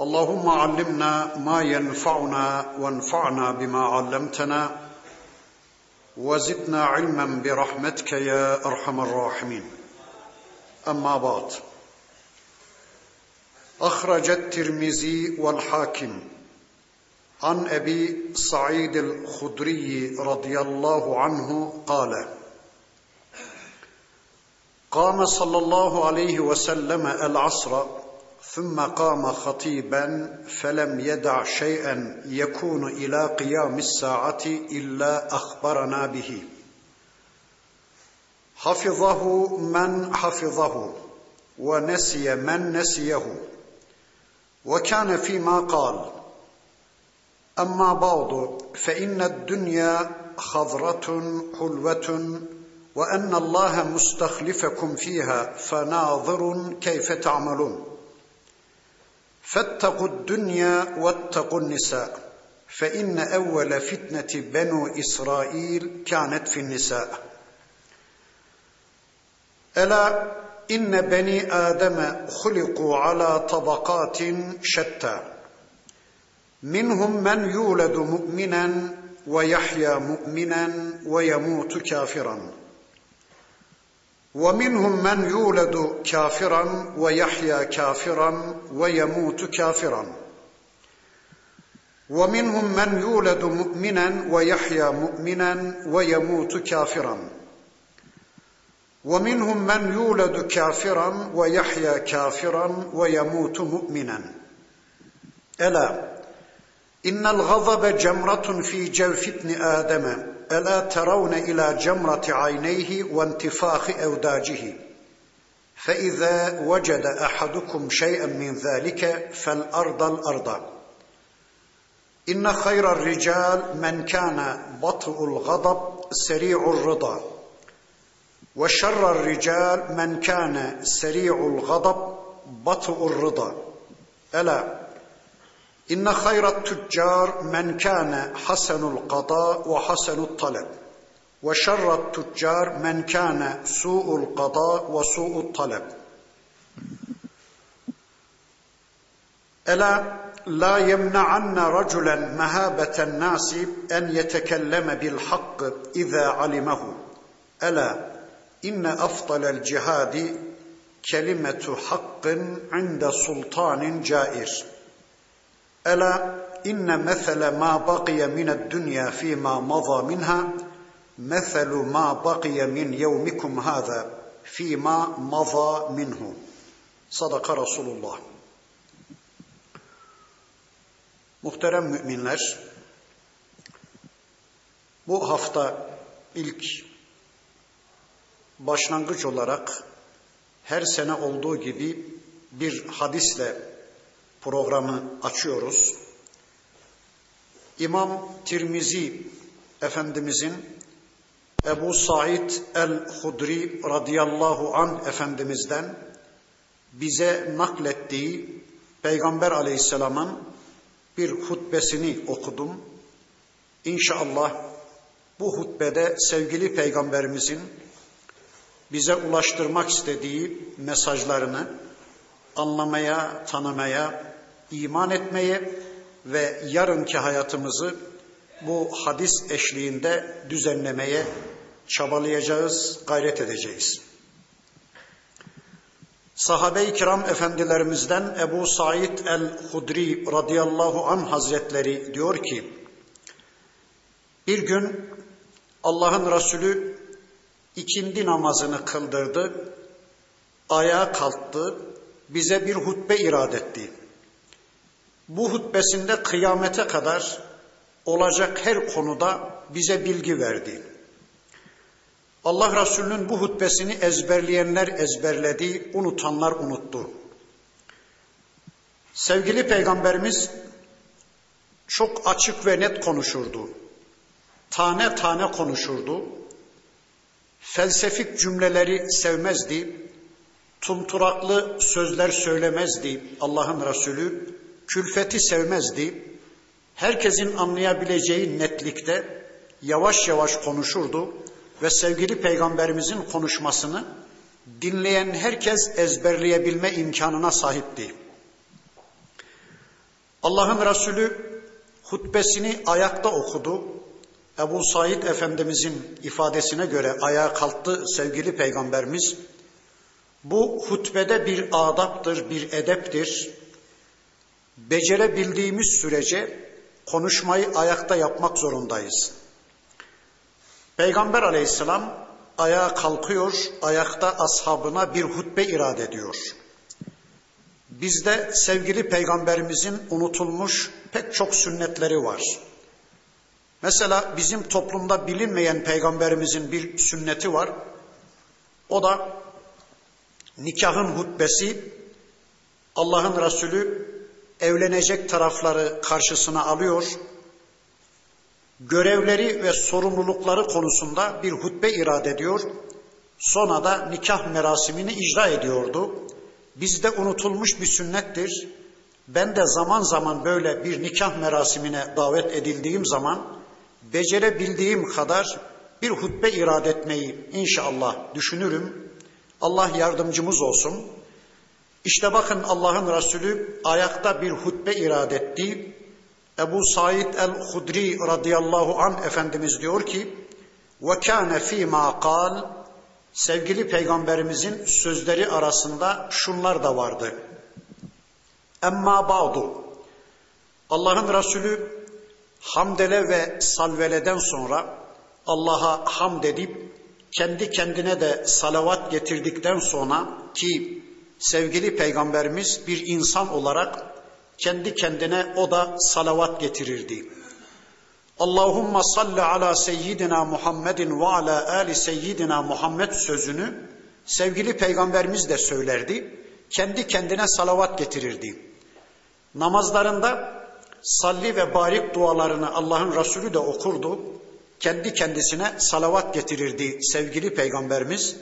اللهم علمنا ما ينفعنا وانفعنا بما علمتنا وزدنا علما برحمتك يا أرحم الراحمين. أما بعد أخرج الترمذي والحاكم عن أبي سعيد الخدري رضي الله عنه قال قام صلى الله عليه وسلم العصر ثم قام خطيبا فلم يدع شيئا يكون إلى قيام الساعة إلا أخبرنا به. حفظه من حفظه ونسي من نسيه. وكان فيما قال أما بعد فإن الدنيا خضرة حلوة وأن الله مستخلفكم فيها فناظر كيف تعملون. فاتقوا الدنيا واتقوا النساء فإن أول فتنة بنو إسرائيل كانت في النساء. ألا إن بني آدم خلقوا على طبقات شتى. منهم من يولد مؤمنا ويحيا مؤمنا ويموت كافرا. ومنهم من يولد كافرا ويحيا كافرا ويموت كافرا. ومنهم من يولد مؤمنا ويحيا مؤمنا ويموت كافرا. ومنهم من يولد كافرا ويحيا كافرا ويموت مؤمنا. ألا إن الغضب جمرة في جوف ابن آدم. ألا ترون إلى جمرة عينيه وانتفاخ أوداجه. فإذا وجد أحدكم شيئا من ذلك فالأرض الأرض. إن خير الرجال من كان بطء الغضب سريع الرضا وشر الرجال من كان سريع الغضب بطء الرضا. İnne hayrat tüccar men kâne hasenul qada ve hasenut talep. Ve şerrat tüccar men kâne su'ul qada ve su'ut talep. Ela la yemna'anna raculen mehabeten nasi en yetekelleme bil hakkı izâ alimehu. Ela inne afdalel cihadi kelimetu hakkın inde sultanin cair.'' الا ان مثل ما بقي من الدنيا فيما مضى منها مثل ما بقي من يومكم هذا فيما مضى منه صدق رسول الله Muhterem müminler, bu hafta ilk başlangıç olarak her sene olduğu gibi bir hadisle programı açıyoruz. İmam Tirmizi Efendimizin Ebu Said el-Hudri radıyallahu an Efendimiz'den bize naklettiği Peygamber aleyhisselamın bir hutbesini okudum. İnşallah bu hutbede sevgili Peygamberimizin bize ulaştırmak istediği mesajlarını anlamaya, tanımaya, iman etmeye ve yarınki hayatımızı bu hadis eşliğinde düzenlemeye çabalayacağız, gayret edeceğiz. Sahabe-i kiram efendilerimizden Ebu Said el-Hudri radıyallahu an hazretleri diyor ki, bir gün Allah'ın Resulü ikindi namazını kıldırdı, ayağa kalktı, bize bir hutbe irad etti. Bu hutbesinde kıyamete kadar olacak her konuda bize bilgi verdi. Allah Resulü'nün bu hutbesini ezberleyenler ezberledi, unutanlar unuttu. Sevgili Peygamberimiz çok açık ve net konuşurdu. Tane tane konuşurdu. Felsefik cümleleri sevmezdi. Tumturaklı sözler söylemezdi Allah'ın Resulü. Külfeti sevmezdi. Herkesin anlayabileceği netlikte yavaş yavaş konuşurdu ve sevgili peygamberimizin konuşmasını dinleyen herkes ezberleyebilme imkanına sahipti. Allah'ın Resulü hutbesini ayakta okudu. Ebu Said Efendimizin ifadesine göre ayağa kalktı sevgili peygamberimiz. Bu hutbede bir adaptır, bir edeptir. Becerebildiğimiz sürece konuşmayı ayakta yapmak zorundayız. Peygamber aleyhisselam ayağa kalkıyor, ayakta ashabına bir hutbe irade ediyor. Bizde sevgili peygamberimizin unutulmuş pek çok sünnetleri var. Mesela bizim toplumda bilinmeyen peygamberimizin bir sünneti var. O da nikahın hutbesi Allah'ın Resulü evlenecek tarafları karşısına alıyor. Görevleri ve sorumlulukları konusunda bir hutbe irade ediyor. Sonra da nikah merasimini icra ediyordu. Bizde unutulmuş bir sünnettir. Ben de zaman zaman böyle bir nikah merasimine davet edildiğim zaman becerebildiğim kadar bir hutbe irade etmeyi inşallah düşünürüm. Allah yardımcımız olsun. İşte bakın Allah'ın Resulü ayakta bir hutbe irade etti. Ebu Said el-Hudri radıyallahu an Efendimiz diyor ki ve kâne fîmâ kal sevgili peygamberimizin sözleri arasında şunlar da vardı. Emma ba'du Allah'ın Resulü hamdele ve salveleden sonra Allah'a hamd edip kendi kendine de salavat getirdikten sonra ki sevgili peygamberimiz bir insan olarak kendi kendine o da salavat getirirdi. Allahumma salli ala seyyidina Muhammedin ve ala ali seyyidina Muhammed sözünü sevgili peygamberimiz de söylerdi. Kendi kendine salavat getirirdi. Namazlarında salli ve barik dualarını Allah'ın Resulü de okurdu. Kendi kendisine salavat getirirdi sevgili peygamberimiz.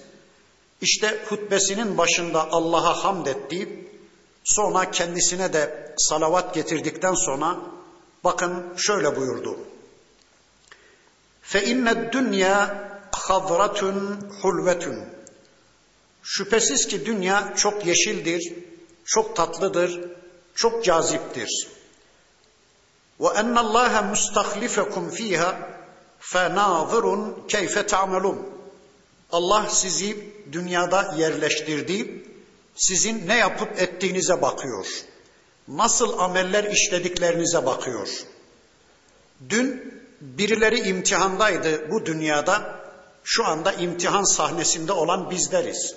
İşte hutbesinin başında Allah'a hamd etti. Sonra kendisine de salavat getirdikten sonra bakın şöyle buyurdu. Fe inne dünya hazratun hulvetun. Şüphesiz ki dünya çok yeşildir, çok tatlıdır, çok caziptir. Ve enne Allah mustahlifekum fiha fenazirun keyfe ta'melun. Allah sizi dünyada yerleştirdi. Sizin ne yapıp ettiğinize bakıyor. Nasıl ameller işlediklerinize bakıyor. Dün birileri imtihandaydı bu dünyada. Şu anda imtihan sahnesinde olan bizleriz.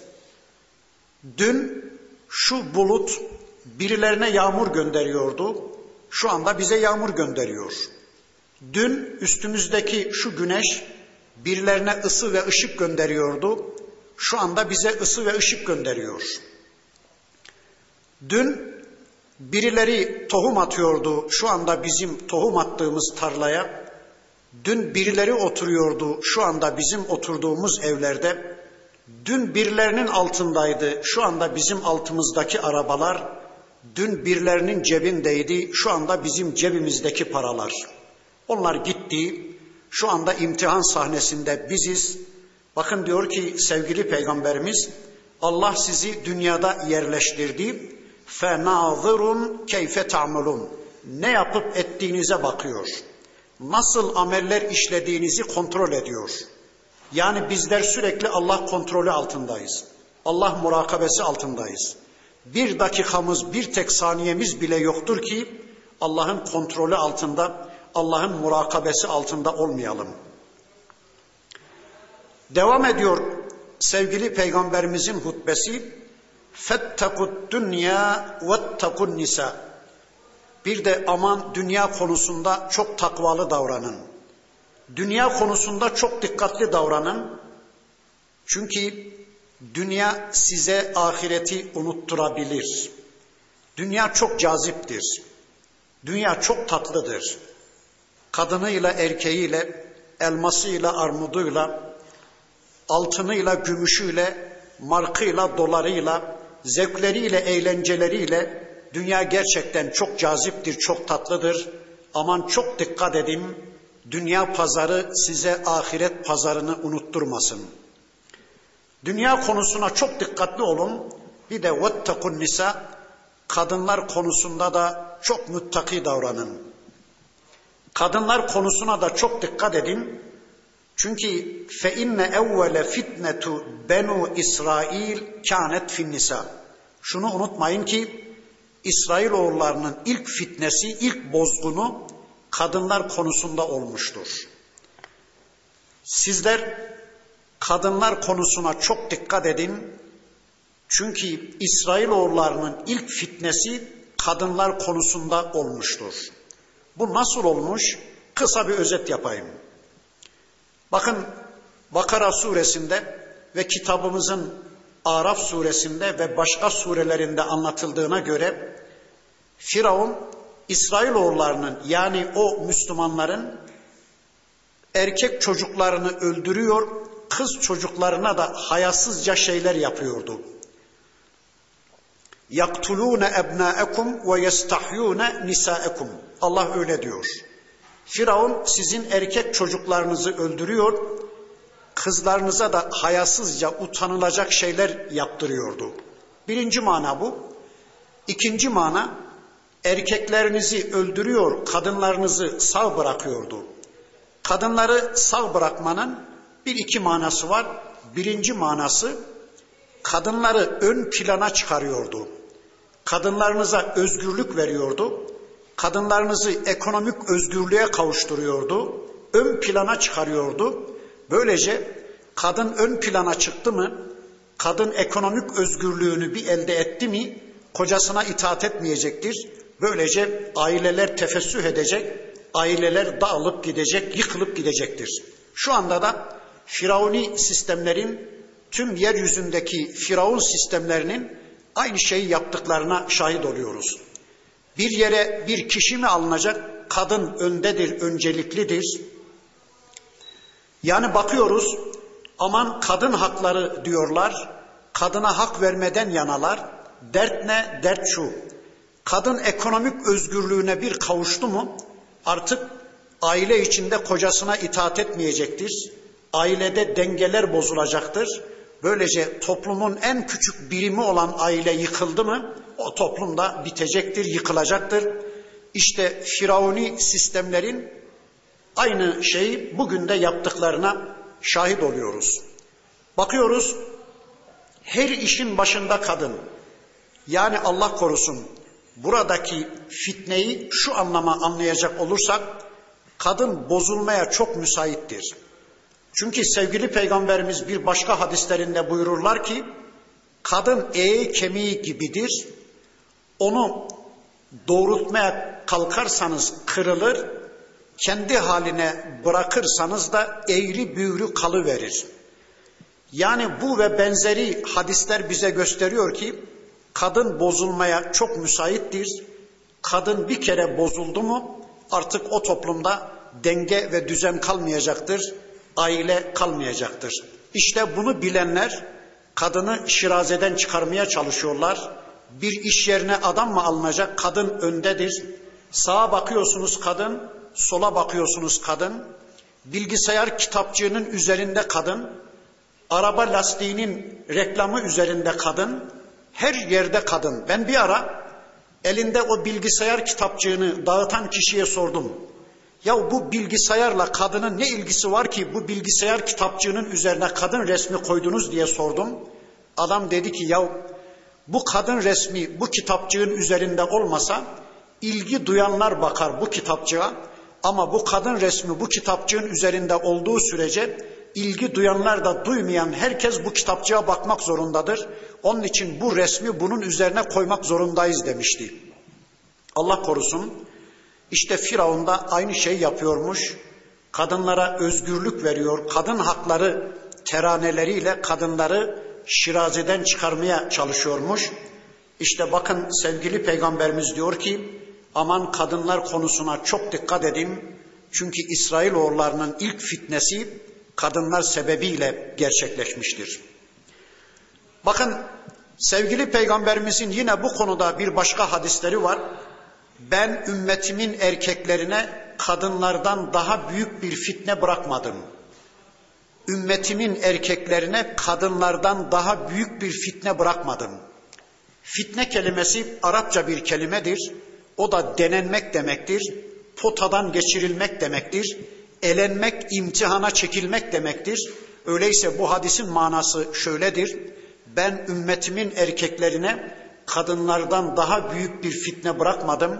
Dün şu bulut birilerine yağmur gönderiyordu. Şu anda bize yağmur gönderiyor. Dün üstümüzdeki şu güneş birilerine ısı ve ışık gönderiyordu. Şu anda bize ısı ve ışık gönderiyor. Dün birileri tohum atıyordu. Şu anda bizim tohum attığımız tarlaya. Dün birileri oturuyordu. Şu anda bizim oturduğumuz evlerde. Dün birilerinin altındaydı. Şu anda bizim altımızdaki arabalar. Dün birilerinin cebindeydi. Şu anda bizim cebimizdeki paralar. Onlar gitti. Şu anda imtihan sahnesinde biziz. Bakın diyor ki sevgili peygamberimiz Allah sizi dünyada yerleştirdi. Fenazirun keyfe ta'melun. Ne yapıp ettiğinize bakıyor. Nasıl ameller işlediğinizi kontrol ediyor. Yani bizler sürekli Allah kontrolü altındayız. Allah murakabesi altındayız. Bir dakikamız, bir tek saniyemiz bile yoktur ki Allah'ın kontrolü altında, Allah'ın murakabesi altında olmayalım. Devam ediyor sevgili peygamberimizin hutbesi. Fettekut dünya vettekun nisa. Bir de aman dünya konusunda çok takvalı davranın. Dünya konusunda çok dikkatli davranın. Çünkü dünya size ahireti unutturabilir. Dünya çok caziptir. Dünya çok tatlıdır. Kadınıyla erkeğiyle, elmasıyla armuduyla, altınıyla gümüşüyle, markıyla dolarıyla, zevkleriyle eğlenceleriyle dünya gerçekten çok caziptir, çok tatlıdır. Aman çok dikkat edin. Dünya pazarı size ahiret pazarını unutturmasın. Dünya konusuna çok dikkatli olun. Bir de vettekun nisa kadınlar konusunda da çok muttaki davranın. Kadınlar konusuna da çok dikkat edin. Çünkü fe inne evvele fitnetu benu İsrail kânet fin nisa. Şunu unutmayın ki İsrailoğullarının ilk fitnesi, ilk bozgunu kadınlar konusunda olmuştur. Sizler kadınlar konusuna çok dikkat edin. Çünkü İsrailoğullarının ilk fitnesi kadınlar konusunda olmuştur. Bu nasıl olmuş? Kısa bir özet yapayım. Bakın Bakara suresinde ve kitabımızın Araf suresinde ve başka surelerinde anlatıldığına göre Firavun İsrailoğullarının yani o Müslümanların erkek çocuklarını öldürüyor, kız çocuklarına da hayasızca şeyler yapıyordu. Yaktulune ebnaekum ve yestahyune nisaekum. Allah öyle diyor. Firavun sizin erkek çocuklarınızı öldürüyor, kızlarınıza da hayasızca utanılacak şeyler yaptırıyordu. Birinci mana bu. İkinci mana erkeklerinizi öldürüyor, kadınlarınızı sağ bırakıyordu. Kadınları sağ bırakmanın bir iki manası var. Birinci manası kadınları ön plana çıkarıyordu. Kadınlarınıza özgürlük veriyordu. Kadınlarınızı ekonomik özgürlüğe kavuşturuyordu. Ön plana çıkarıyordu. Böylece kadın ön plana çıktı mı, kadın ekonomik özgürlüğünü bir elde etti mi, kocasına itaat etmeyecektir. Böylece aileler tefessüh edecek, aileler dağılıp gidecek, yıkılıp gidecektir. Şu anda da Firavuni sistemlerin tüm yeryüzündeki Firavun sistemlerinin aynı şeyi yaptıklarına şahit oluyoruz. Bir yere bir kişi mi alınacak? Kadın öndedir, önceliklidir. Yani bakıyoruz aman kadın hakları diyorlar. Kadına hak vermeden yanalar. Dert ne? Dert şu. Kadın ekonomik özgürlüğüne bir kavuştu mu artık aile içinde kocasına itaat etmeyecektir. Ailede dengeler bozulacaktır. Böylece toplumun en küçük birimi olan aile yıkıldı mı o toplumda bitecektir, yıkılacaktır. İşte Firavuni sistemlerin aynı şeyi bugün de yaptıklarına şahit oluyoruz. Bakıyoruz her işin başında kadın. Yani Allah korusun buradaki fitneyi şu anlama anlayacak olursak kadın bozulmaya çok müsaittir. Çünkü sevgili peygamberimiz bir başka hadislerinde buyururlar ki kadın eği kemiği gibidir. Onu doğrultmaya kalkarsanız kırılır, kendi haline bırakırsanız da eğri büğrü kalıverir. Yani bu ve benzeri hadisler bize gösteriyor ki kadın bozulmaya çok müsaittir. Kadın bir kere bozuldu mu artık o toplumda denge ve düzen kalmayacaktır. Aile kalmayacaktır. İşte bunu bilenler kadını şirazeden çıkarmaya çalışıyorlar. Bir iş yerine adam mı alınacak? Kadın öndedir. Sağa bakıyorsunuz kadın, sola bakıyorsunuz kadın. Bilgisayar kitapçığının üzerinde kadın. Araba lastiğinin reklamı üzerinde kadın. Her yerde kadın. Ben bir ara elinde o bilgisayar kitapçığını dağıtan kişiye sordum. Ya bu bilgisayarla kadının ne ilgisi var ki bu bilgisayar kitapçığının üzerine kadın resmi koydunuz diye sordum. Adam dedi ki ya bu kadın resmi bu kitapçığın üzerinde olmasa ilgi duyanlar bakar bu kitapçığa ama bu kadın resmi bu kitapçığın üzerinde olduğu sürece ilgi duyanlar da duymayan herkes bu kitapçığa bakmak zorundadır. Onun için bu resmi bunun üzerine koymak zorundayız demişti. Allah korusun. İşte Firavun da aynı şey yapıyormuş. Kadınlara özgürlük veriyor. Kadın hakları teraneleriyle kadınları şirazeden çıkarmaya çalışıyormuş. İşte bakın sevgili peygamberimiz diyor ki aman kadınlar konusuna çok dikkat edin. Çünkü İsrailoğullarının ilk fitnesi kadınlar sebebiyle gerçekleşmiştir. Bakın sevgili peygamberimizin yine bu konuda bir başka hadisleri var. Ben ümmetimin erkeklerine kadınlardan daha büyük bir fitne bırakmadım. Ümmetimin erkeklerine kadınlardan daha büyük bir fitne bırakmadım. Fitne kelimesi Arapça bir kelimedir. O da denenmek demektir. Potadan geçirilmek demektir. Elenmek, imtihana çekilmek demektir. Öyleyse bu hadisin manası şöyledir. Ben ümmetimin erkeklerine kadınlardan daha büyük bir fitne bırakmadım.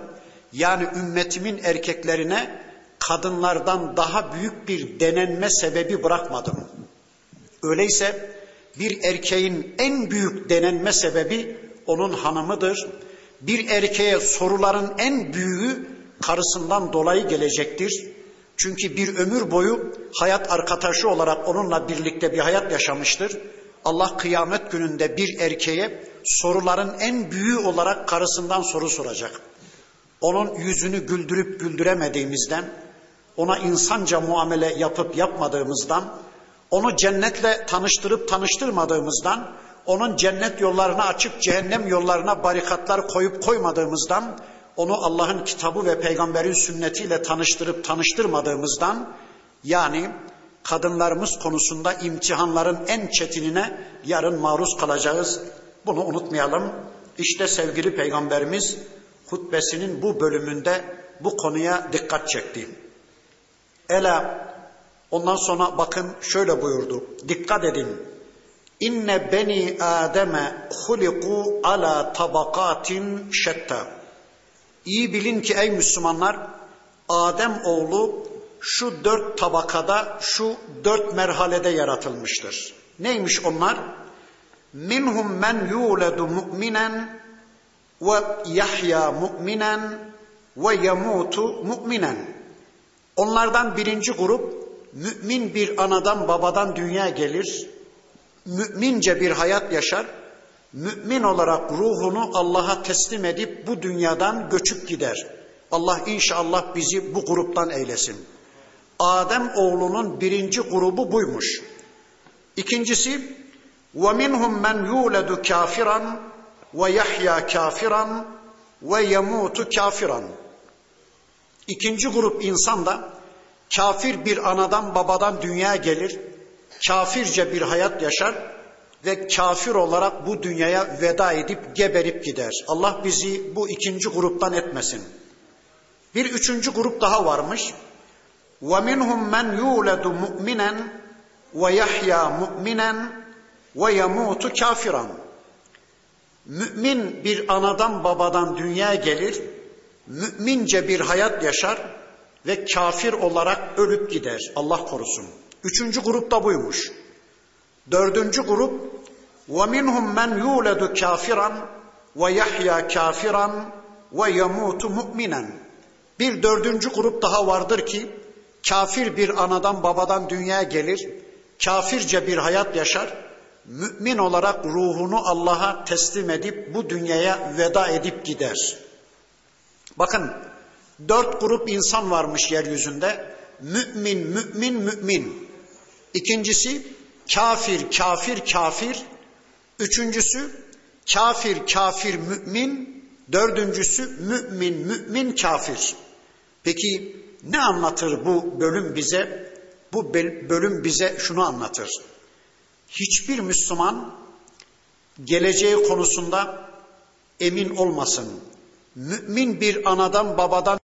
Yani ümmetimin erkeklerine kadınlardan daha büyük bir denenme sebebi bırakmadım. Öyleyse bir erkeğin en büyük denenme sebebi onun hanımıdır. Bir erkeğe soruların en büyüğü karısından dolayı gelecektir. Çünkü bir ömür boyu hayat arkadaşı olarak onunla birlikte bir hayat yaşamıştır. Allah kıyamet gününde bir erkeğe soruların en büyüğü olarak karısından soru soracak. Onun yüzünü güldürüp güldüremediğimizden, ona insanca muamele yapıp yapmadığımızdan, onu cennetle tanıştırıp tanıştırmadığımızdan, onun cennet yollarına açıp cehennem yollarına barikatlar koyup koymadığımızdan, onu Allah'ın kitabı ve peygamberin sünnetiyle tanıştırıp tanıştırmadığımızdan, yani kadınlarımız konusunda imtihanların en çetinine yarın maruz kalacağız. Bunu unutmayalım. İşte sevgili peygamberimiz hutbesinin bu bölümünde bu konuya dikkat çekti. Ela ondan sonra bakın şöyle buyurdu. Dikkat edin. İnne beni Adem'e huliku ala tabakatin şetta. İyi bilin ki ey Müslümanlar Adem oğlu şu dört tabakada, şu dört merhalede yaratılmıştır. Neymiş onlar? Yuledu mu'minen ve yahya mu'minen ve yamutu mu'minen. Onlardan birinci grup mümin bir anadan babadan dünya gelir, mümince bir hayat yaşar, mümin olarak ruhunu Allah'a teslim edip bu dünyadan göçüp gider. Allah inşallah bizi bu gruptan eylesin. Adem oğlunun birinci grubu buymuş. İkincisi وَمِنْهُمْ مَنْ يُولَدُ كَافِرًا وَيَحْيَا كَافِرًا وَيَمُوتُ كَافِرًا İkinci grup insan da kafir bir anadan babadan dünyaya gelir, kafirce bir hayat yaşar ve kafir olarak bu dünyaya veda edip geberip gider. Allah bizi bu ikinci gruptan etmesin. Bir üçüncü grup daha varmış. وَمِنْهُمْ مَنْ يُولَدُ مُؤْمِنًا وَيَحْيَا مُؤْمِنًا وَيَمُوتُ كَافِرًا Mümin bir anadan babadan dünyaya gelir, mümince bir hayat yaşar ve kafir olarak ölüp gider. Allah korusun. Üçüncü grup da buymuş. Dördüncü grup وَمِنْهُمْ مَنْ يُولَدُ كَافِرًا وَيَحْيَا كَافِرًا وَيَمُوتُ مُؤْمِنًا Bir dördüncü grup daha vardır ki kafir bir anadan babadan dünyaya gelir, kafirce bir hayat yaşar, mümin olarak ruhunu Allah'a teslim edip bu dünyaya veda edip gider. Bakın dört grup insan varmış yeryüzünde. Mümin, mümin, mümin. İkincisi kafir, kafir, kafir. Üçüncüsü kafir, kafir, mümin. Dördüncüsü mümin, mümin, kafir. Peki ne anlatır bu bölüm bize? Bu bölüm bize şunu anlatır. Hiçbir Müslüman geleceği konusunda emin olmasın. Mümin bir anadan babadan